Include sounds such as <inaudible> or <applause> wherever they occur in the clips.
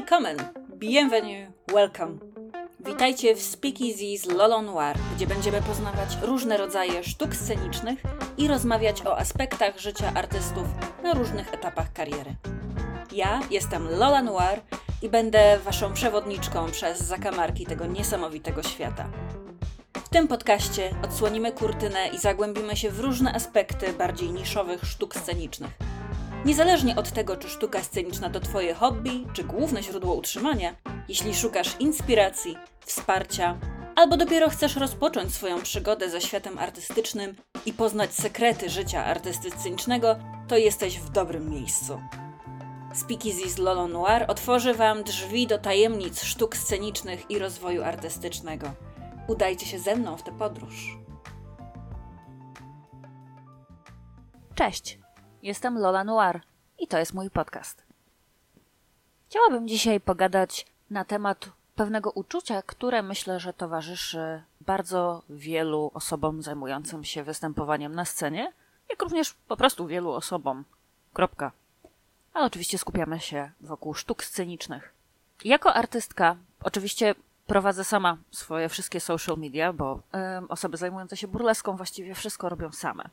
Willkommen, bienvenue, welcome. Witajcie w Speakeasy z Lolo Noir, gdzie będziemy poznawać różne rodzaje sztuk scenicznych i rozmawiać o aspektach życia artystów na różnych etapach kariery. Ja jestem Lola Noir i będę waszą przewodniczką przez zakamarki tego niesamowitego świata. W tym podcaście odsłonimy kurtynę i zagłębimy się w różne aspekty bardziej niszowych sztuk scenicznych. Niezależnie od tego, czy sztuka sceniczna to Twoje hobby, czy główne źródło utrzymania, jeśli szukasz inspiracji, wsparcia, albo dopiero chcesz rozpocząć swoją przygodę ze światem artystycznym i poznać sekrety życia artysty scenicznego, to jesteś w dobrym miejscu. Speakeasy z Lolo Noir otworzy Wam drzwi do tajemnic sztuk scenicznych i rozwoju artystycznego. Udajcie się ze mną w tę podróż. Cześć, jestem Lola Noir i to jest mój podcast. Chciałabym dzisiaj pogadać na temat pewnego uczucia, które myślę, że towarzyszy bardzo wielu osobom zajmującym się występowaniem na scenie, jak również po prostu wielu osobom. Kropka. Ale oczywiście skupiamy się wokół sztuk scenicznych. Jako artystka, oczywiście prowadzę sama swoje wszystkie social media, bo ym, osoby zajmujące się burleską właściwie wszystko robią same.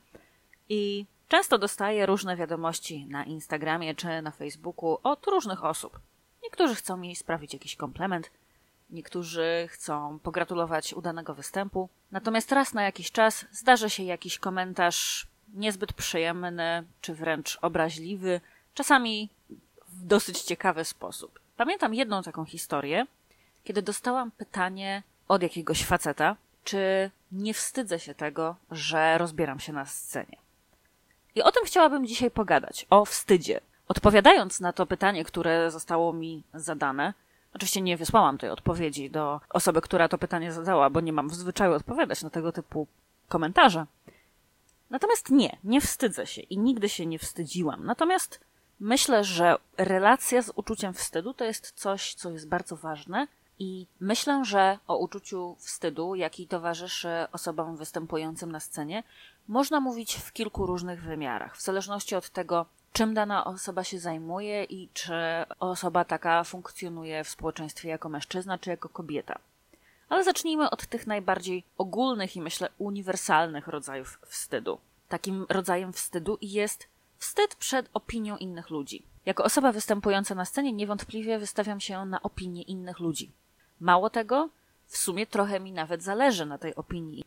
I często dostaję różne wiadomości na Instagramie czy na Facebooku od różnych osób. Niektórzy chcą mi sprawić jakiś komplement, niektórzy chcą pogratulować udanego występu, natomiast raz na jakiś czas zdarzy się jakiś komentarz niezbyt przyjemny czy wręcz obraźliwy, czasami w dosyć ciekawy sposób. Pamiętam jedną taką historię, kiedy dostałam pytanie od jakiegoś faceta, czy nie wstydzę się tego, że rozbieram się na scenie. I o tym chciałabym dzisiaj pogadać, o wstydzie. Odpowiadając na to pytanie, które zostało mi zadane, oczywiście nie wysłałam tej odpowiedzi do osoby, która to pytanie zadała, bo nie mam w zwyczaju odpowiadać na tego typu komentarze. Natomiast nie, nie wstydzę się i nigdy się nie wstydziłam. Natomiast myślę, że relacja z uczuciem wstydu to jest coś, co jest bardzo ważne i myślę, że o uczuciu wstydu, jaki towarzyszy osobom występującym na scenie, można mówić w kilku różnych wymiarach, w zależności od tego, czym dana osoba się zajmuje i czy osoba taka funkcjonuje w społeczeństwie jako mężczyzna czy jako kobieta. Ale zacznijmy od tych najbardziej ogólnych i myślę uniwersalnych rodzajów wstydu. Takim rodzajem wstydu jest wstyd przed opinią innych ludzi. Jako osoba występująca na scenie niewątpliwie wystawiam się na opinię innych ludzi. Mało tego, w sumie trochę mi nawet zależy na tej opinii.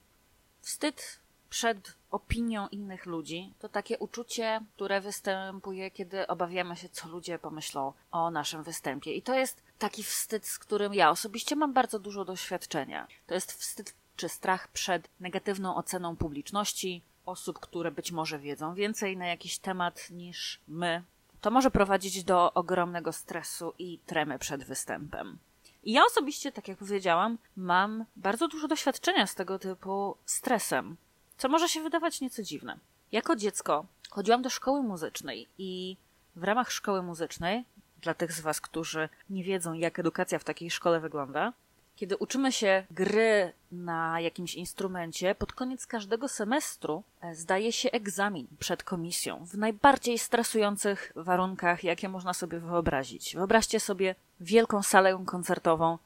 Wstyd przed opinią innych ludzi to takie uczucie, które występuje, kiedy obawiamy się, co ludzie pomyślą o naszym występie. I to jest taki wstyd, z którym ja osobiście mam bardzo dużo doświadczenia. To jest wstyd czy strach przed negatywną oceną publiczności, osób, które być może wiedzą więcej na jakiś temat niż my. To może prowadzić do ogromnego stresu i tremy przed występem. I ja osobiście, tak jak powiedziałam, mam bardzo dużo doświadczenia z tego typu stresem, co może się wydawać nieco dziwne. Jako dziecko chodziłam do szkoły muzycznej i w ramach szkoły muzycznej, dla tych z Was, którzy nie wiedzą, jak edukacja w takiej szkole wygląda, kiedy uczymy się gry na jakimś instrumencie, pod koniec każdego semestru zdaje się egzamin przed komisją w najbardziej stresujących warunkach, jakie można sobie wyobrazić. Wyobraźcie sobie wielką salę koncertową,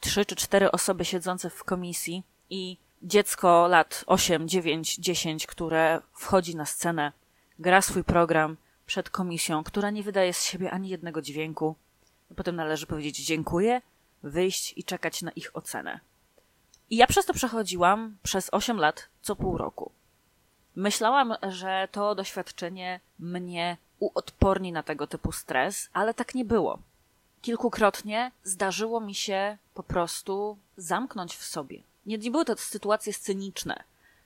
trzy czy cztery osoby siedzące w komisji i dziecko lat 8, 9, 10, które wchodzi na scenę, gra swój program przed komisją, która nie wydaje z siebie ani jednego dźwięku. Potem należy powiedzieć dziękuję, wyjść i czekać na ich ocenę. I ja przez to przechodziłam przez 8 lat co pół roku. Myślałam, że to doświadczenie mnie uodporni na tego typu stres, ale tak nie było. Kilkukrotnie zdarzyło mi się po prostu zamknąć w sobie. Nie, nie były to sytuacje sceniczne.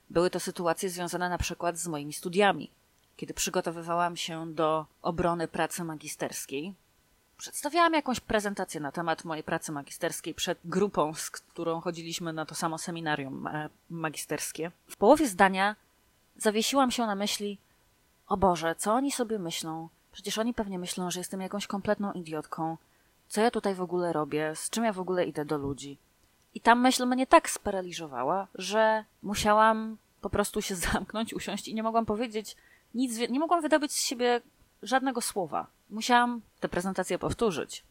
Były to sytuacje związane na przykład z moimi studiami. Kiedy przygotowywałam się do obrony pracy magisterskiej, przedstawiałam jakąś prezentację na temat mojej pracy magisterskiej przed grupą, z którą chodziliśmy na to samo seminarium magisterskie. W połowie zdania zawiesiłam się na myśli: O Boże, co oni sobie myślą? Przecież oni pewnie myślą, że jestem jakąś kompletną idiotką. Co ja tutaj w ogóle robię? Z czym ja w ogóle idę do ludzi? I ta myśl mnie tak sparaliżowała, że musiałam po prostu się <laughs> zamknąć, usiąść i nie mogłam powiedzieć nic, nie mogłam wydobyć z siebie żadnego słowa. Musiałam tę prezentację powtórzyć.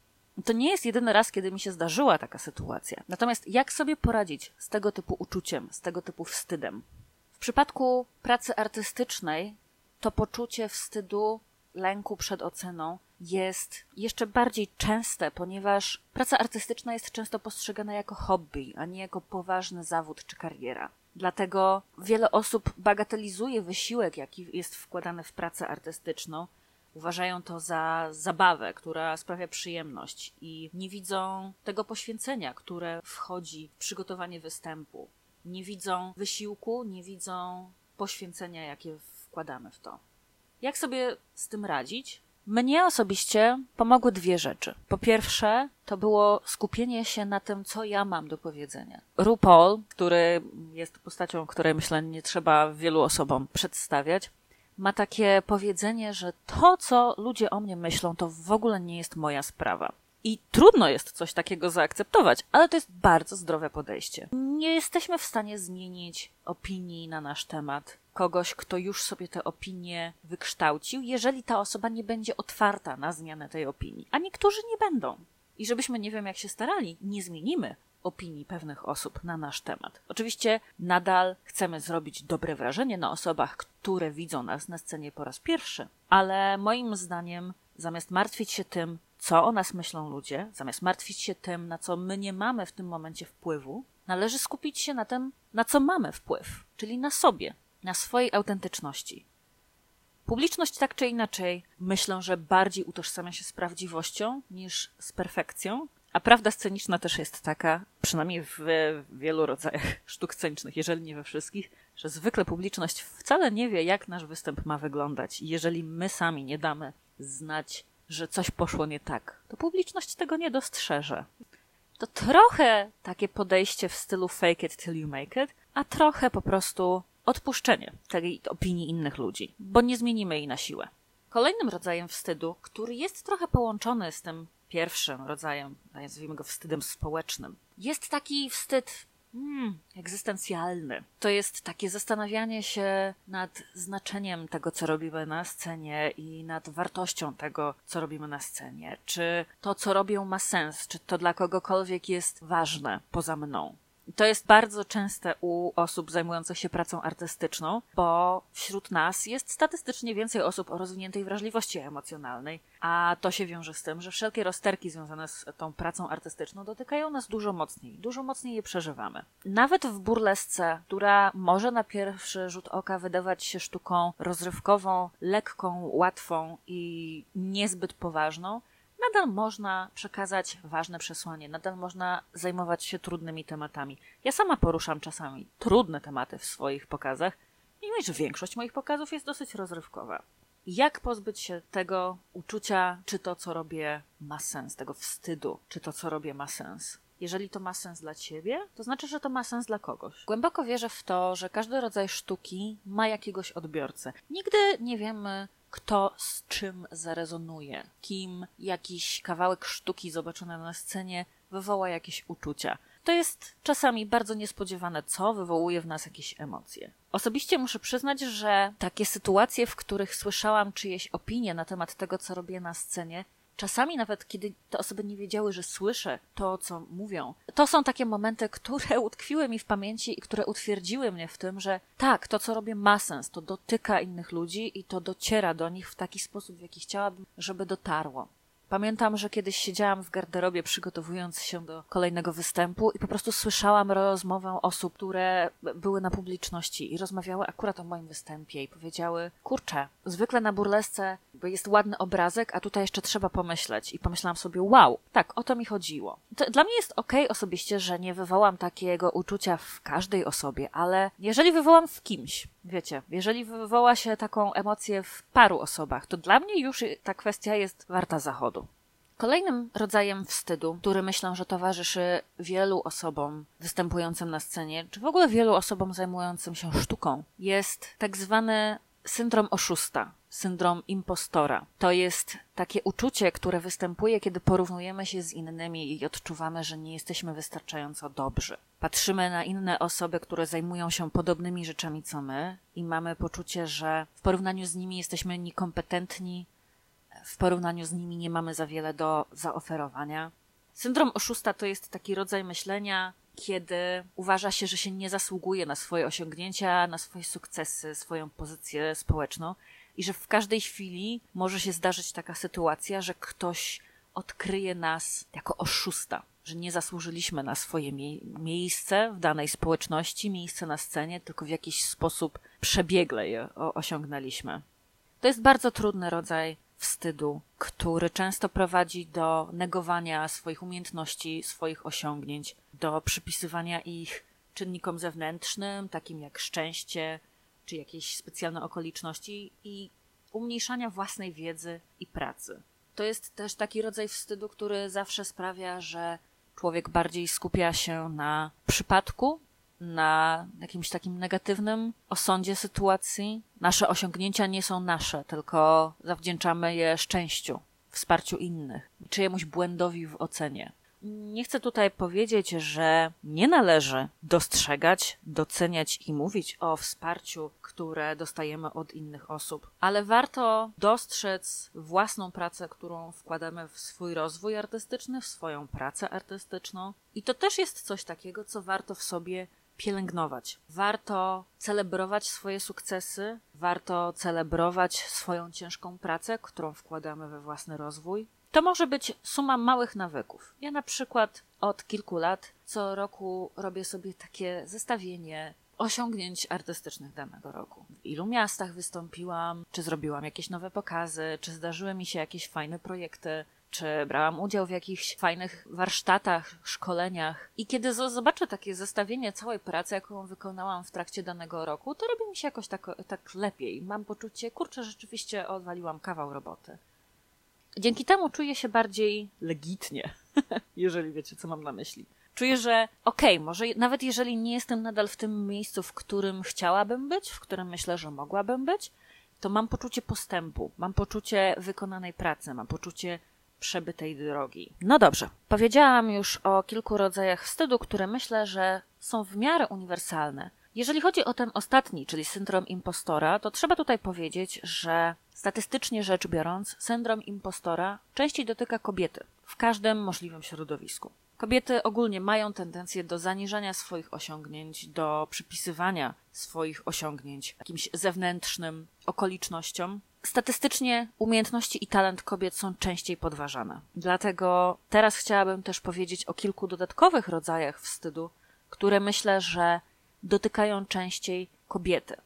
To nie jest jedyny raz, kiedy mi się zdarzyła taka sytuacja. Natomiast jak sobie poradzić z tego typu uczuciem, z tego typu wstydem? W przypadku pracy artystycznej to poczucie wstydu, lęku przed oceną jest jeszcze bardziej częste, ponieważ praca artystyczna jest często postrzegana jako hobby, a nie jako poważny zawód czy kariera. Dlatego wiele osób bagatelizuje wysiłek, jaki jest wkładany w pracę artystyczną, uważają to za zabawę, która sprawia przyjemność i nie widzą tego poświęcenia, które wchodzi w przygotowanie występu. Nie widzą wysiłku, nie widzą poświęcenia, jakie wkładamy w to. Jak sobie z tym radzić? Mnie osobiście pomogły dwie rzeczy. Po pierwsze, to było skupienie się na tym, co ja mam do powiedzenia. RuPaul, który jest postacią, której myślę nie trzeba wielu osobom przedstawiać, ma takie powiedzenie, że to, co ludzie o mnie myślą, to w ogóle nie jest moja sprawa. I trudno jest coś takiego zaakceptować, ale to jest bardzo zdrowe podejście. Nie jesteśmy w stanie zmienić opinii na nasz temat kogoś, kto już sobie tę opinię wykształcił, jeżeli ta osoba nie będzie otwarta na zmianę tej opinii. A niektórzy nie będą. I żebyśmy nie wiem jak się starali, nie zmienimy opinii pewnych osób na nasz temat. Oczywiście nadal chcemy zrobić dobre wrażenie na osobach, które widzą nas na scenie po raz pierwszy, ale moim zdaniem zamiast martwić się tym, co o nas myślą ludzie, zamiast martwić się tym, na co my nie mamy w tym momencie wpływu, należy skupić się na tym, na co mamy wpływ, czyli na sobie, na swojej autentyczności. Publiczność tak czy inaczej myślę, że bardziej utożsamia się z prawdziwością niż z perfekcją, a prawda sceniczna też jest taka, przynajmniej w wielu rodzajach <laughs> sztuk scenicznych, jeżeli nie we wszystkich, że zwykle publiczność wcale nie wie, jak nasz występ ma wyglądać. I jeżeli my sami nie damy znać, że coś poszło nie tak, to publiczność tego nie dostrzeże. To trochę takie podejście w stylu fake it till you make it, a trochę po prostu odpuszczenie tej opinii innych ludzi, bo nie zmienimy jej na siłę. Kolejnym rodzajem wstydu, który jest trochę połączony z tym pierwszym rodzajem, nazwijmy go wstydem społecznym, jest taki wstyd hmm, egzystencjalny. To jest takie zastanawianie się nad znaczeniem tego, co robimy na scenie i nad wartością tego, co robimy na scenie. Czy to, co robią, ma sens? Czy to dla kogokolwiek jest ważne poza mną? To jest bardzo częste u osób zajmujących się pracą artystyczną, bo wśród nas jest statystycznie więcej osób o rozwiniętej wrażliwości emocjonalnej, a to się wiąże z tym, że wszelkie rozterki związane z tą pracą artystyczną dotykają nas dużo mocniej, dużo mocniej je przeżywamy. Nawet w burlesce, która może na pierwszy rzut oka wydawać się sztuką rozrywkową, lekką, łatwą i niezbyt poważną, nadal można przekazać ważne przesłanie, nadal można zajmować się trudnymi tematami. Ja sama poruszam czasami trudne tematy w swoich pokazach, mimo że większość moich pokazów jest dosyć rozrywkowa. Jak pozbyć się tego uczucia, czy to, co robię, ma sens, tego wstydu, czy to, co robię, ma sens? Jeżeli to ma sens dla ciebie, to znaczy, że to ma sens dla kogoś. Głęboko wierzę w to, że każdy rodzaj sztuki ma jakiegoś odbiorcę. Nigdy nie wiemy, kto z czym zarezonuje, kim jakiś kawałek sztuki zobaczony na scenie wywoła jakieś uczucia. To jest czasami bardzo niespodziewane, co wywołuje w nas jakieś emocje. Osobiście muszę przyznać, że takie sytuacje, w których słyszałam czyjeś opinie na temat tego, co robię na scenie, czasami nawet kiedy te osoby nie wiedziały, że słyszę to, co mówią, to są takie momenty, które <laughs> utkwiły mi w pamięci i które utwierdziły mnie w tym, że tak, to, co robię, ma sens, to dotyka innych ludzi i to dociera do nich w taki sposób, w jaki chciałabym, żeby dotarło. Pamiętam, że kiedyś siedziałam w garderobie przygotowując się do kolejnego występu i po prostu słyszałam rozmowę osób, które były na publiczności i rozmawiały akurat o moim występie i powiedziały, kurczę, zwykle na burlesce jest ładny obrazek, a tutaj jeszcze trzeba pomyśleć. I pomyślałam sobie, wow, tak, o to mi chodziło. To dla mnie jest okej okay osobiście, że nie wywołam takiego uczucia w każdej osobie, ale jeżeli wywołam w kimś, wiecie, jeżeli wywoła się taką emocję w paru osobach, to dla mnie już ta kwestia jest warta zachodu. Kolejnym rodzajem wstydu, który myślę, że towarzyszy wielu osobom występującym na scenie, czy w ogóle wielu osobom zajmującym się sztuką, jest tak zwany syndrom oszusta, syndrom impostora. To jest takie uczucie, które występuje, kiedy porównujemy się z innymi i odczuwamy, że nie jesteśmy wystarczająco dobrzy. Patrzymy na inne osoby, które zajmują się podobnymi rzeczami co my i mamy poczucie, że w porównaniu z nimi jesteśmy niekompetentni, w porównaniu z nimi nie mamy za wiele do zaoferowania. Syndrom oszusta to jest taki rodzaj myślenia, kiedy uważa się, że się nie zasługuje na swoje osiągnięcia, na swoje sukcesy, swoją pozycję społeczną i że w każdej chwili może się zdarzyć taka sytuacja, że ktoś odkryje nas jako oszusta, że nie zasłużyliśmy na swoje mie miejsce w danej społeczności, miejsce na scenie, tylko w jakiś sposób przebiegle je osiągnęliśmy. To jest bardzo trudny rodzaj wstydu, który często prowadzi do negowania swoich umiejętności, swoich osiągnięć, do przypisywania ich czynnikom zewnętrznym, takim jak szczęście czy jakieś specjalne okoliczności i umniejszania własnej wiedzy i pracy. To jest też taki rodzaj wstydu, który zawsze sprawia, że człowiek bardziej skupia się na przypadku, na jakimś takim negatywnym osądzie sytuacji. Nasze osiągnięcia nie są nasze, tylko zawdzięczamy je szczęściu, wsparciu innych, czyjemuś błędowi w ocenie. Nie chcę tutaj powiedzieć, że nie należy dostrzegać, doceniać i mówić o wsparciu, które dostajemy od innych osób, ale warto dostrzec własną pracę, którą wkładamy w swój rozwój artystyczny, w swoją pracę artystyczną. I to też jest coś takiego, co warto w sobie pielęgnować. Warto celebrować swoje sukcesy, warto celebrować swoją ciężką pracę, którą wkładamy we własny rozwój. To może być suma małych nawyków. Ja na przykład od kilku lat co roku robię sobie takie zestawienie osiągnięć artystycznych danego roku. W ilu miastach wystąpiłam, czy zrobiłam jakieś nowe pokazy, czy zdarzyły mi się jakieś fajne projekty, czy brałam udział w jakichś fajnych warsztatach, szkoleniach. I kiedy zobaczę takie zestawienie całej pracy, jaką wykonałam w trakcie danego roku, to robi mi się jakoś tak, tak lepiej. Mam poczucie, kurczę, rzeczywiście odwaliłam kawał roboty. Dzięki temu czuję się bardziej legitnie, <laughs> jeżeli wiecie, co mam na myśli. Czuję, że okej, okay, może nawet jeżeli nie jestem nadal w tym miejscu, w którym chciałabym być, w którym myślę, że mogłabym być, to mam poczucie postępu, mam poczucie wykonanej pracy, mam poczucie przebytej drogi. No dobrze, powiedziałam już o kilku rodzajach wstydu, które myślę, że są w miarę uniwersalne. Jeżeli chodzi o ten ostatni, czyli syndrom impostora, to trzeba tutaj powiedzieć, że statystycznie rzecz biorąc, syndrom impostora częściej dotyka kobiety w każdym możliwym środowisku. Kobiety ogólnie mają tendencję do zaniżania swoich osiągnięć, do przypisywania swoich osiągnięć jakimś zewnętrznym okolicznościom. Statystycznie umiejętności i talent kobiet są częściej podważane. Dlatego teraz chciałabym też powiedzieć o kilku dodatkowych rodzajach wstydu, które myślę, że dotykają częściej kobiety.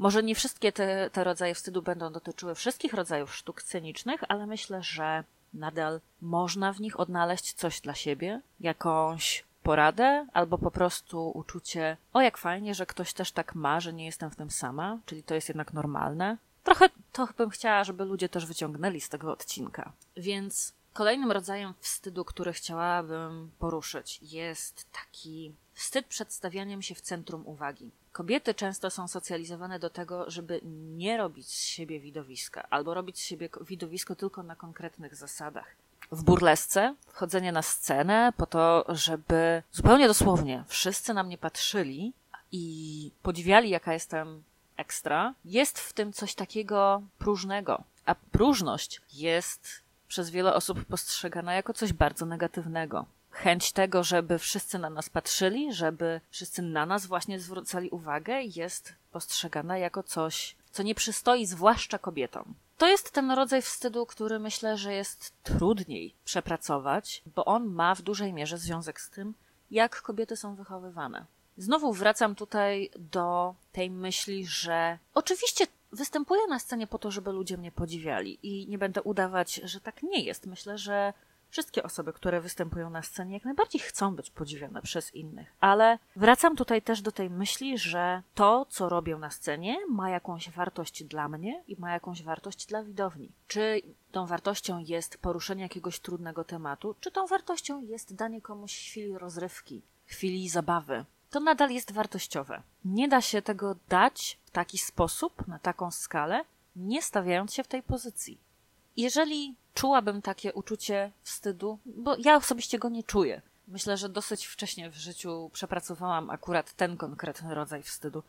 Może nie wszystkie te, te rodzaje wstydu będą dotyczyły wszystkich rodzajów sztuk scenicznych, ale myślę, że nadal można w nich odnaleźć coś dla siebie, jakąś poradę, albo po prostu uczucie, o jak fajnie, że ktoś też tak ma, że nie jestem w tym sama, czyli to jest jednak normalne. Trochę to bym chciała, żeby ludzie też wyciągnęli z tego odcinka. Więc kolejnym rodzajem wstydu, który chciałabym poruszyć, jest taki wstyd przed stawianiem się w centrum uwagi. Kobiety często są socjalizowane do tego, żeby nie robić z siebie widowiska, albo robić z siebie widowisko tylko na konkretnych zasadach. W burlesce wchodzenie na scenę po to, żeby zupełnie dosłownie wszyscy na mnie patrzyli i podziwiali, jaka jestem ekstra, jest w tym coś takiego próżnego. A próżność jest przez wiele osób postrzegana jako coś bardzo negatywnego chęć tego, żeby wszyscy na nas patrzyli, żeby wszyscy na nas właśnie zwracali uwagę, jest postrzegana jako coś, co nie przystoi zwłaszcza kobietom. To jest ten rodzaj wstydu, który myślę, że jest trudniej przepracować, bo on ma w dużej mierze związek z tym, jak kobiety są wychowywane. Znowu wracam tutaj do tej myśli, że oczywiście występuję na scenie po to, żeby ludzie mnie podziwiali i nie będę udawać, że tak nie jest. Myślę, że Wszystkie osoby, które występują na scenie, jak najbardziej chcą być podziwiane przez innych. Ale wracam tutaj też do tej myśli, że to, co robię na scenie, ma jakąś wartość dla mnie i ma jakąś wartość dla widowni. Czy tą wartością jest poruszenie jakiegoś trudnego tematu, czy tą wartością jest danie komuś chwili rozrywki, chwili zabawy. To nadal jest wartościowe. Nie da się tego dać w taki sposób, na taką skalę, nie stawiając się w tej pozycji. Jeżeli czułabym takie uczucie wstydu, bo ja osobiście go nie czuję. Myślę, że dosyć wcześnie w życiu przepracowałam akurat ten konkretny rodzaj wstydu,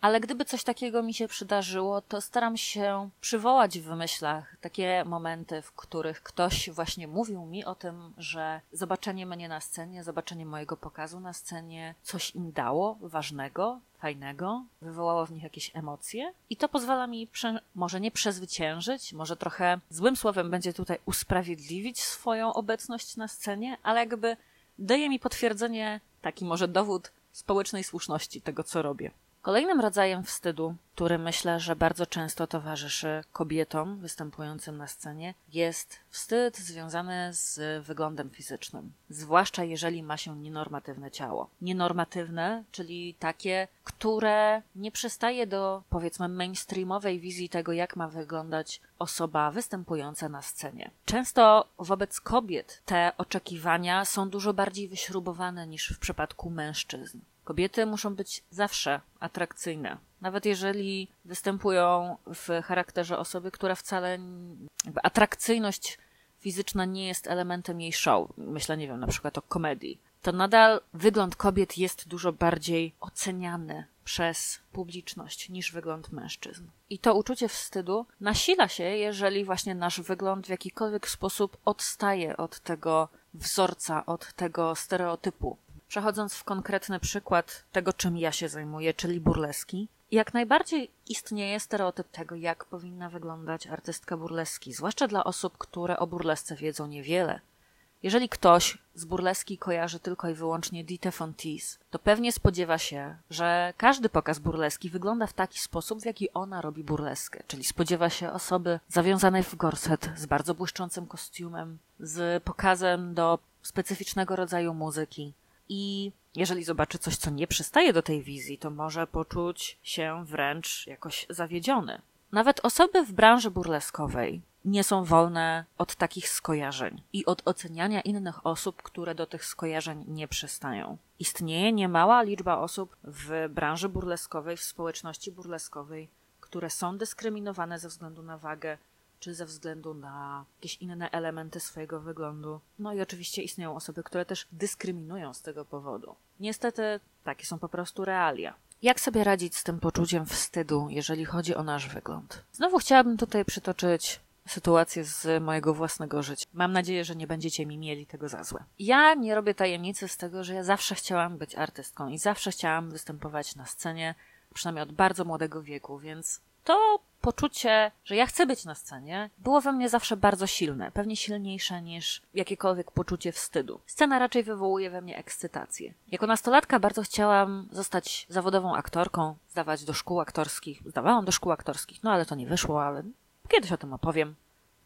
ale gdyby coś takiego mi się przydarzyło, to staram się przywołać w myślach takie momenty, w których ktoś właśnie mówił mi o tym, że zobaczenie mnie na scenie, zobaczenie mojego pokazu na scenie coś im dało ważnego, fajnego, wywołało w nich jakieś emocje i to pozwala mi prze, może nie przezwyciężyć, może trochę złym słowem będzie tutaj usprawiedliwić swoją obecność na scenie, ale jakby daje mi potwierdzenie, taki może dowód społecznej słuszności tego, co robię. Kolejnym rodzajem wstydu, który myślę, że bardzo często towarzyszy kobietom występującym na scenie, jest wstyd związany z wyglądem fizycznym, zwłaszcza jeżeli ma się nienormatywne ciało. Nienormatywne, czyli takie, które nie przystaje do powiedzmy mainstreamowej wizji tego, jak ma wyglądać osoba występująca na scenie. Często wobec kobiet te oczekiwania są dużo bardziej wyśrubowane niż w przypadku mężczyzn. Kobiety muszą być zawsze atrakcyjne. Nawet jeżeli występują w charakterze osoby, która wcale atrakcyjność fizyczna nie jest elementem jej show. Myślę, nie wiem, na przykład o komedii. To nadal wygląd kobiet jest dużo bardziej oceniany przez publiczność niż wygląd mężczyzn. I to uczucie wstydu nasila się, jeżeli właśnie nasz wygląd w jakikolwiek sposób odstaje od tego wzorca, od tego stereotypu Przechodząc w konkretny przykład tego, czym ja się zajmuję, czyli burleski, jak najbardziej istnieje stereotyp tego, jak powinna wyglądać artystka burleski, zwłaszcza dla osób, które o burlesce wiedzą niewiele. Jeżeli ktoś z burleski kojarzy tylko i wyłącznie Dite Fontis, to pewnie spodziewa się, że każdy pokaz burleski wygląda w taki sposób, w jaki ona robi burleskę, czyli spodziewa się osoby zawiązanej w gorset z bardzo błyszczącym kostiumem, z pokazem do specyficznego rodzaju muzyki, i jeżeli zobaczy coś, co nie przystaje do tej wizji, to może poczuć się wręcz jakoś zawiedziony. Nawet osoby w branży burleskowej nie są wolne od takich skojarzeń i od oceniania innych osób, które do tych skojarzeń nie przystają. Istnieje niemała liczba osób w branży burleskowej, w społeczności burleskowej, które są dyskryminowane ze względu na wagę, czy ze względu na jakieś inne elementy swojego wyglądu. No i oczywiście istnieją osoby, które też dyskryminują z tego powodu. Niestety takie są po prostu realia. Jak sobie radzić z tym poczuciem wstydu, jeżeli chodzi o nasz wygląd? Znowu chciałabym tutaj przytoczyć sytuację z mojego własnego życia. Mam nadzieję, że nie będziecie mi mieli tego za złe. Ja nie robię tajemnicy z tego, że ja zawsze chciałam być artystką i zawsze chciałam występować na scenie, przynajmniej od bardzo młodego wieku, więc to poczucie, że ja chcę być na scenie, było we mnie zawsze bardzo silne, pewnie silniejsze niż jakiekolwiek poczucie wstydu. Scena raczej wywołuje we mnie ekscytację. Jako nastolatka bardzo chciałam zostać zawodową aktorką, zdawać do szkół aktorskich. Zdawałam do szkół aktorskich, no ale to nie wyszło, ale kiedyś o tym opowiem.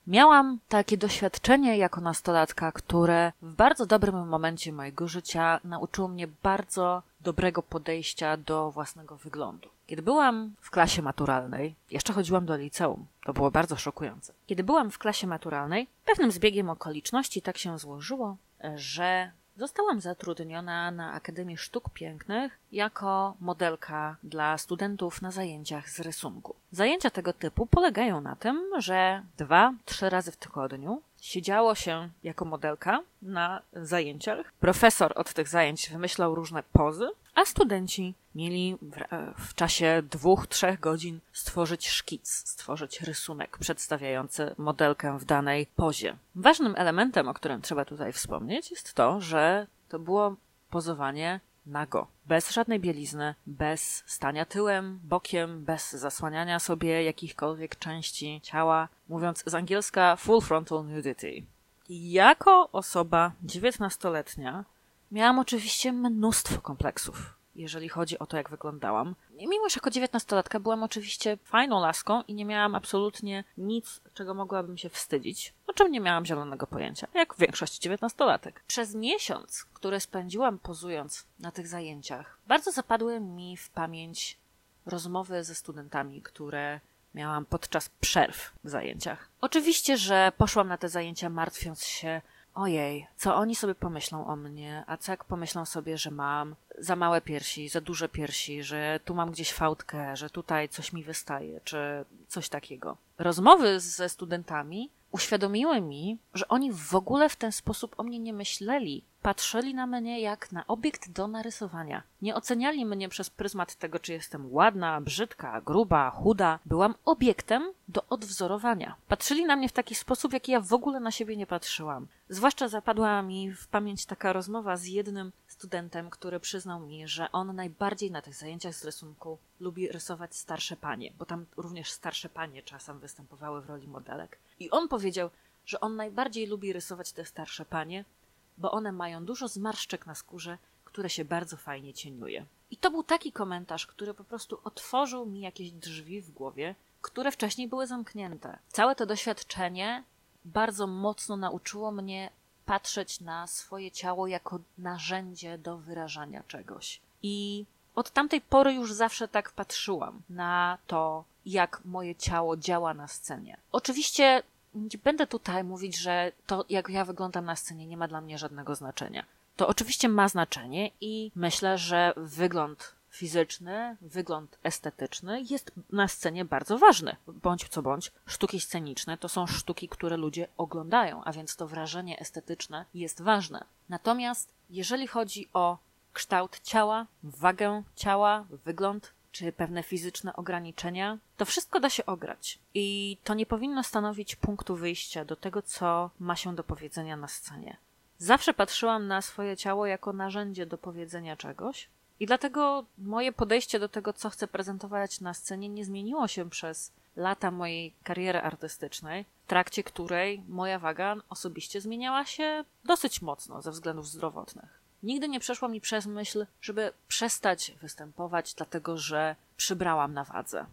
Miałam takie doświadczenie jako nastolatka, które w bardzo dobrym momencie mojego życia nauczyło mnie bardzo dobrego podejścia do własnego wyglądu. Kiedy byłam w klasie maturalnej, jeszcze chodziłam do liceum, to było bardzo szokujące. Kiedy byłam w klasie maturalnej, pewnym zbiegiem okoliczności tak się złożyło, że Zostałam zatrudniona na Akademii Sztuk Pięknych jako modelka dla studentów na zajęciach z rysunku. Zajęcia tego typu polegają na tym, że dwa, trzy razy w tygodniu siedziało się jako modelka na zajęciach. Profesor od tych zajęć wymyślał różne pozy, a studenci mieli w, w, czasie dwóch, trzech godzin stworzyć szkic, stworzyć rysunek przedstawiający modelkę w danej pozie. Ważnym elementem, o którym trzeba tutaj wspomnieć, jest to, że to było pozowanie nago, bez żadnej bielizny, bez stania tyłem, bokiem, bez zasłaniania sobie jakichkolwiek części ciała, mówiąc z angielska full frontal nudity. Jako osoba dziewiętnastoletnia miałam oczywiście mnóstwo kompleksów jeżeli chodzi o to, jak wyglądałam. Mimo, że jako dziewiętnastolatka byłam oczywiście fajną laską i nie miałam absolutnie nic, czego mogłabym się wstydzić, o czym nie miałam zielonego pojęcia, jak większość dziewiętnastolatek. Przez miesiąc, który spędziłam pozując na tych zajęciach, bardzo zapadły mi w pamięć rozmowy ze studentami, które miałam podczas przerw w zajęciach. Oczywiście, że poszłam na te zajęcia martwiąc się ojej, co oni sobie pomyślą o mnie, a co jak pomyślą sobie, że mam za małe piersi, za duże piersi, że tu mam gdzieś fałdkę, że tutaj coś mi wystaje, czy coś takiego. Rozmowy ze studentami uświadomiły mi, że oni w ogóle w ten sposób o mnie nie myśleli, patrzyli na mnie jak na obiekt do narysowania. Nie oceniali mnie przez pryzmat tego, czy jestem ładna, brzydka, gruba, chuda. Byłam obiektem do odwzorowania. Patrzyli na mnie w taki sposób, jaki ja w ogóle na siebie nie patrzyłam. Zwłaszcza zapadła mi w pamięć taka rozmowa z jednym studentem, który przyznał mi, że on najbardziej na tych zajęciach z rysunku lubi rysować starsze panie, bo tam również starsze panie czasem występowały w roli modelek. I on powiedział, że on najbardziej lubi rysować te starsze panie, bo one mają dużo zmarszczek na skórze, które się bardzo fajnie cieniuje. I to był taki komentarz, który po prostu otworzył mi jakieś drzwi w głowie, które wcześniej były zamknięte. Całe to doświadczenie bardzo mocno nauczyło mnie patrzeć na swoje ciało jako narzędzie do wyrażania czegoś. I od tamtej pory już zawsze tak patrzyłam na to, jak moje ciało działa na scenie. Oczywiście będę tutaj mówić, że to, jak ja wyglądam na scenie, nie ma dla mnie żadnego znaczenia. To oczywiście ma znaczenie i myślę, że wygląd fizyczny, wygląd estetyczny jest na scenie bardzo ważny. Bądź co bądź, sztuki sceniczne to są sztuki, które ludzie oglądają, a więc to wrażenie estetyczne jest ważne. Natomiast jeżeli chodzi o kształt ciała, wagę ciała, wygląd czy pewne fizyczne ograniczenia, to wszystko da się ograć. I to nie powinno stanowić punktu wyjścia do tego, co ma się do powiedzenia na scenie. Zawsze patrzyłam na swoje ciało jako narzędzie do powiedzenia czegoś, i dlatego moje podejście do tego, co chcę prezentować na scenie, nie zmieniło się przez lata mojej kariery artystycznej, w trakcie której moja waga osobiście zmieniała się dosyć mocno ze względów zdrowotnych. Nigdy nie przeszło mi przez myśl, żeby przestać występować, dlatego że przybrałam na wadze.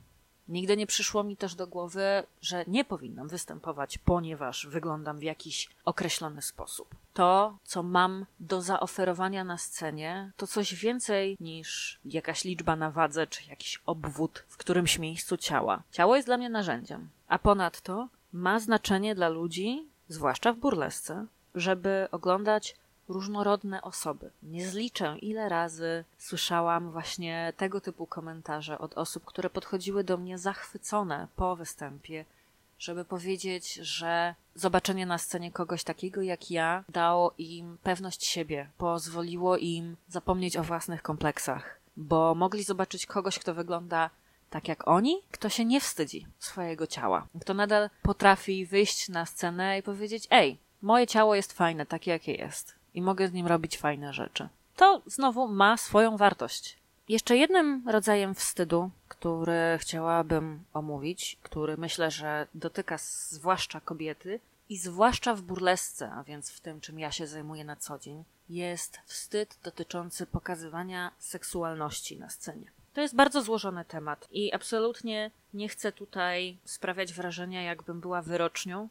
Nigdy nie przyszło mi też do głowy, że nie powinnam występować, ponieważ wyglądam w jakiś określony sposób. To, co mam do zaoferowania na scenie, to coś więcej niż jakaś liczba na wadze czy jakiś obwód w którymś miejscu ciała. Ciało jest dla mnie narzędziem, a ponadto ma znaczenie dla ludzi, zwłaszcza w burlesce, żeby oglądać różnorodne osoby. Nie zliczę, ile razy słyszałam właśnie tego typu komentarze od osób, które podchodziły do mnie zachwycone po występie, żeby powiedzieć, że zobaczenie na scenie kogoś takiego jak ja dało im pewność siebie, pozwoliło im zapomnieć o własnych kompleksach, bo mogli zobaczyć kogoś, kto wygląda tak jak oni, kto się nie wstydzi swojego ciała, kto nadal potrafi wyjść na scenę i powiedzieć: Ej, moje ciało jest fajne, takie jakie jest i mogę z nim robić fajne rzeczy. To znowu ma swoją wartość. Jeszcze jednym rodzajem wstydu, który chciałabym omówić, który myślę, że dotyka zwłaszcza kobiety i zwłaszcza w burlesce, a więc w tym, czym ja się zajmuję na co dzień, jest wstyd dotyczący pokazywania seksualności na scenie. To jest bardzo złożony temat i absolutnie nie chcę tutaj sprawiać wrażenia, jakbym była wyrocznią,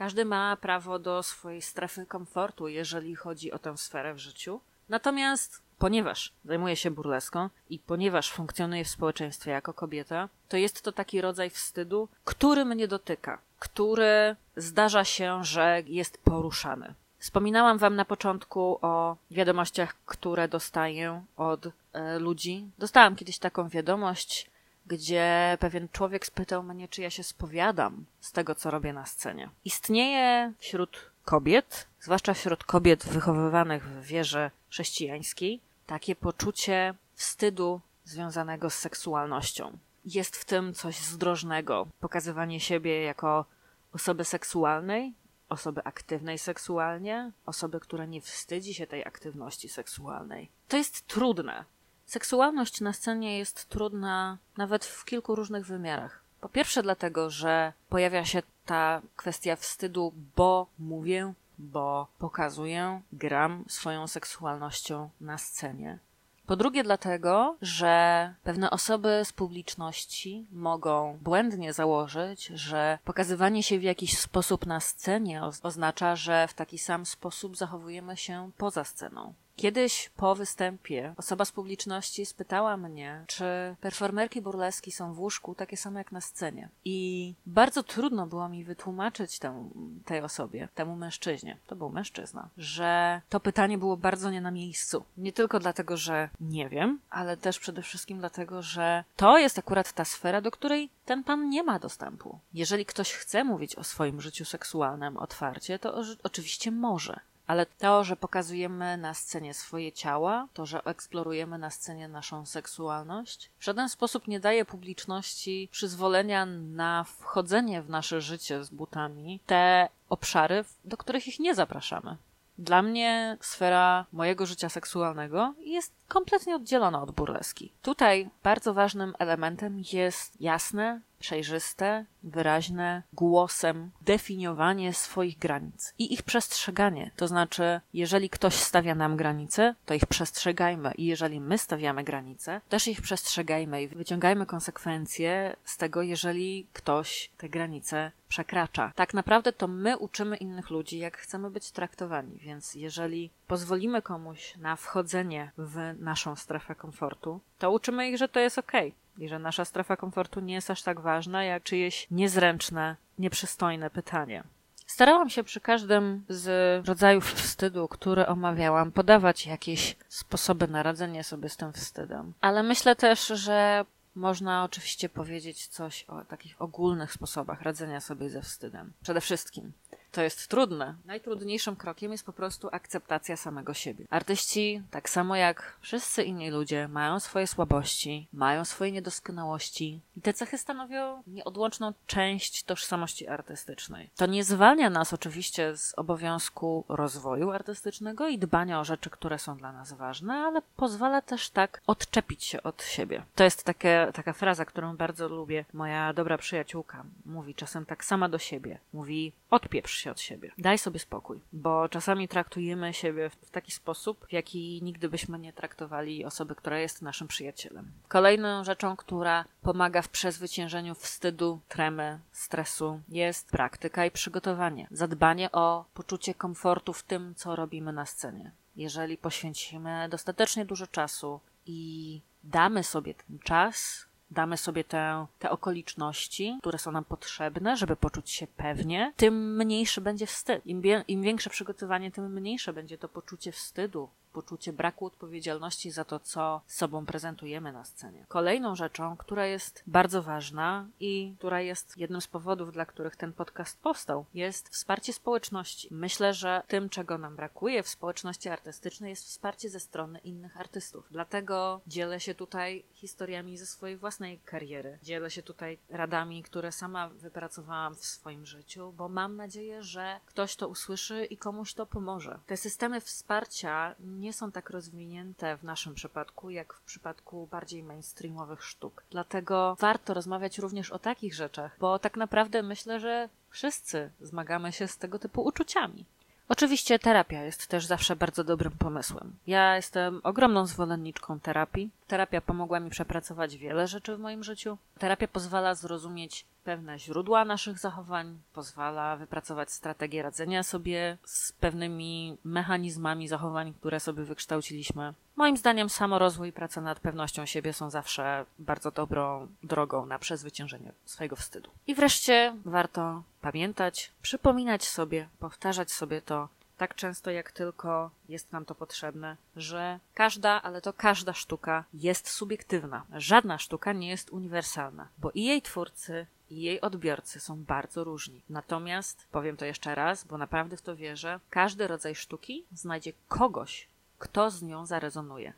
każdy ma prawo do swojej strefy komfortu, jeżeli chodzi o tę sferę w życiu. Natomiast, ponieważ zajmuję się burleską i ponieważ funkcjonuję w społeczeństwie jako kobieta, to jest to taki rodzaj wstydu, który mnie dotyka, który zdarza się, że jest poruszany. Wspominałam Wam na początku o wiadomościach, które dostaję od e, ludzi. Dostałam kiedyś taką wiadomość, gdzie pewien człowiek spytał mnie, czy ja się spowiadam z tego, co robię na scenie. Istnieje wśród kobiet, zwłaszcza wśród kobiet wychowywanych w wierze chrześcijańskiej, takie poczucie wstydu związanego z seksualnością. Jest w tym coś zdrożnego. Pokazywanie siebie jako osoby seksualnej, osoby aktywnej seksualnie, osoby, która nie wstydzi się tej aktywności seksualnej. To jest trudne. Seksualność na scenie jest trudna nawet w kilku różnych wymiarach. Po pierwsze, dlatego, że pojawia się ta kwestia wstydu, bo mówię, bo pokazuję, gram swoją seksualnością na scenie. Po drugie, dlatego, że pewne osoby z publiczności mogą błędnie założyć, że pokazywanie się w jakiś sposób na scenie oznacza, że w taki sam sposób zachowujemy się poza sceną. Kiedyś po występie osoba z publiczności spytała mnie, czy performerki burleski są w łóżku takie same jak na scenie. I bardzo trudno było mi wytłumaczyć temu, tej osobie, temu mężczyźnie, to był mężczyzna, że to pytanie było bardzo nie na miejscu. Nie tylko dlatego, że nie wiem, ale też przede wszystkim dlatego, że to jest akurat ta sfera, do której ten pan nie ma dostępu. Jeżeli ktoś chce mówić o swoim życiu seksualnym otwarcie, to oczywiście może ale to, że pokazujemy na scenie swoje ciała, to, że eksplorujemy na scenie naszą seksualność, w żaden sposób nie daje publiczności przyzwolenia na wchodzenie w nasze życie z butami te obszary, do których ich nie zapraszamy. Dla mnie sfera mojego życia seksualnego jest kompletnie oddzielona od burleski. Tutaj bardzo ważnym elementem jest jasne, przejrzyste, wyraźne głosem definiowanie swoich granic i ich przestrzeganie. To znaczy, jeżeli ktoś stawia nam granice, to ich przestrzegajmy i jeżeli my stawiamy granice, też ich przestrzegajmy i wyciągajmy konsekwencje z tego, jeżeli ktoś te granice przekracza. Tak naprawdę to my uczymy innych ludzi, jak chcemy być traktowani, więc jeżeli pozwolimy komuś na wchodzenie w naszą strefę komfortu, to uczymy ich, że to jest ok i że nasza strefa komfortu nie jest aż tak ważna, jak czyjeś niezręczne, nieprzystojne pytanie. Starałam się przy każdym z rodzajów wstydu, który omawiałam, podawać jakieś sposoby na radzenie sobie z tym wstydem. Ale myślę też, że można oczywiście powiedzieć coś o takich ogólnych sposobach radzenia sobie ze wstydem. Przede wszystkim to jest trudne. Najtrudniejszym krokiem jest po prostu akceptacja samego siebie. Artyści, tak samo jak wszyscy inni ludzie, mają swoje słabości, mają swoje niedoskonałości i te cechy stanowią nieodłączną część tożsamości artystycznej. To nie zwalnia nas oczywiście z obowiązku rozwoju artystycznego i dbania o rzeczy, które są dla nas ważne, ale pozwala też tak odczepić się od siebie. To jest takie, taka fraza, którą bardzo lubię. Moja dobra przyjaciółka mówi czasem tak sama do siebie. Mówi, odpieprz się od siebie. Daj sobie spokój, bo czasami traktujemy siebie w taki sposób, w jaki nigdy byśmy nie traktowali osoby, która jest naszym przyjacielem. Kolejną rzeczą, która pomaga w przezwyciężeniu wstydu, tremy, stresu, jest praktyka i przygotowanie. Zadbanie o poczucie komfortu w tym, co robimy na scenie. Jeżeli poświęcimy dostatecznie dużo czasu i damy sobie ten czas, damy sobie te, te okoliczności, które są nam potrzebne, żeby poczuć się pewnie, tym mniejszy będzie wstyd. Im, Im większe przygotowanie, tym mniejsze będzie to poczucie wstydu, poczucie braku odpowiedzialności za to, co sobą prezentujemy na scenie. Kolejną rzeczą, która jest bardzo ważna i która jest jednym z powodów, dla których ten podcast powstał, jest wsparcie społeczności. Myślę, że tym, czego nam brakuje w społeczności artystycznej, jest wsparcie ze strony innych artystów. Dlatego dzielę się tutaj historiami ze swojej własnej kariery. Dzielę się tutaj radami, które sama wypracowałam w swoim życiu, bo mam nadzieję, że ktoś to usłyszy i komuś to pomoże. Te systemy wsparcia nie są tak rozwinięte w naszym przypadku, jak w przypadku bardziej mainstreamowych sztuk. Dlatego warto rozmawiać również o takich rzeczach, bo tak naprawdę myślę, że wszyscy zmagamy się z tego typu uczuciami. Oczywiście terapia jest też zawsze bardzo dobrym pomysłem. Ja jestem ogromną zwolenniczką terapii. Terapia pomogła mi przepracować wiele rzeczy w moim życiu. Terapia pozwala zrozumieć pewne źródła naszych zachowań, pozwala wypracować strategię radzenia sobie z pewnymi mechanizmami zachowań, które sobie wykształciliśmy. Moim zdaniem samorozwój i praca nad pewnością siebie są zawsze bardzo dobrą drogą na przezwyciężenie swojego wstydu. I wreszcie warto pamiętać, przypominać sobie, powtarzać sobie to tak często jak tylko jest nam to potrzebne, że każda, ale to każda sztuka jest subiektywna. Żadna sztuka nie jest uniwersalna, bo i jej twórcy, i jej odbiorcy są bardzo różni. Natomiast, powiem to jeszcze raz, bo naprawdę w to wierzę, każdy rodzaj sztuki znajdzie kogoś, kto z nią zarezonuje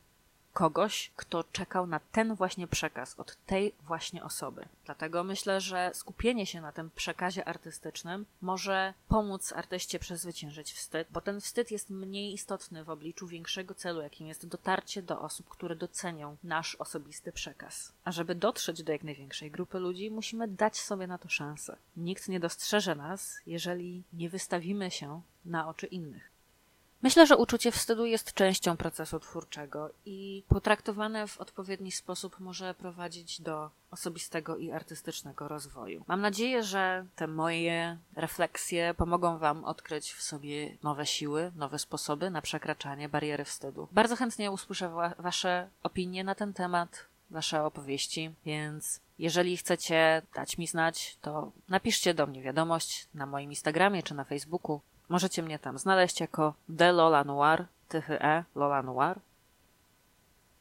kogoś, kto czekał na ten właśnie przekaz od tej właśnie osoby. Dlatego myślę, że skupienie się na tym przekazie artystycznym może pomóc artyście przezwyciężyć wstyd, bo ten wstyd jest mniej istotny w obliczu większego celu, jakim jest dotarcie do osób, które docenią nasz osobisty przekaz. A żeby dotrzeć do jak największej grupy ludzi, musimy dać sobie na to szansę. Nikt nie dostrzeże nas, jeżeli nie wystawimy się na oczy innych. Myślę, że uczucie wstydu jest częścią procesu twórczego i potraktowane w odpowiedni sposób może prowadzić do osobistego i artystycznego rozwoju. Mam nadzieję, że te moje refleksje pomogą Wam odkryć w sobie nowe siły, nowe sposoby na przekraczanie bariery wstydu. Bardzo chętnie usłyszę wa Wasze opinie na ten temat, Wasze opowieści, więc jeżeli chcecie dać mi znać, to napiszcie do mnie wiadomość na moim Instagramie czy na Facebooku. Możecie mnie tam znaleźć jako The Lola Noir, tychy E, Lola Noir.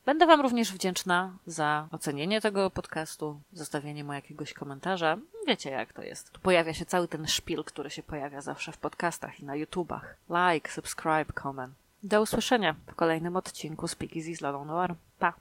Będę Wam również wdzięczna za ocenienie tego podcastu, zostawienie mu jakiegoś komentarza. Wiecie, jak to jest. Tu pojawia się cały ten szpil, który się pojawia zawsze w podcastach i na YouTubach. Like, subscribe, comment. Do usłyszenia w kolejnym odcinku Speakeasy z Lolą Noir. Pa!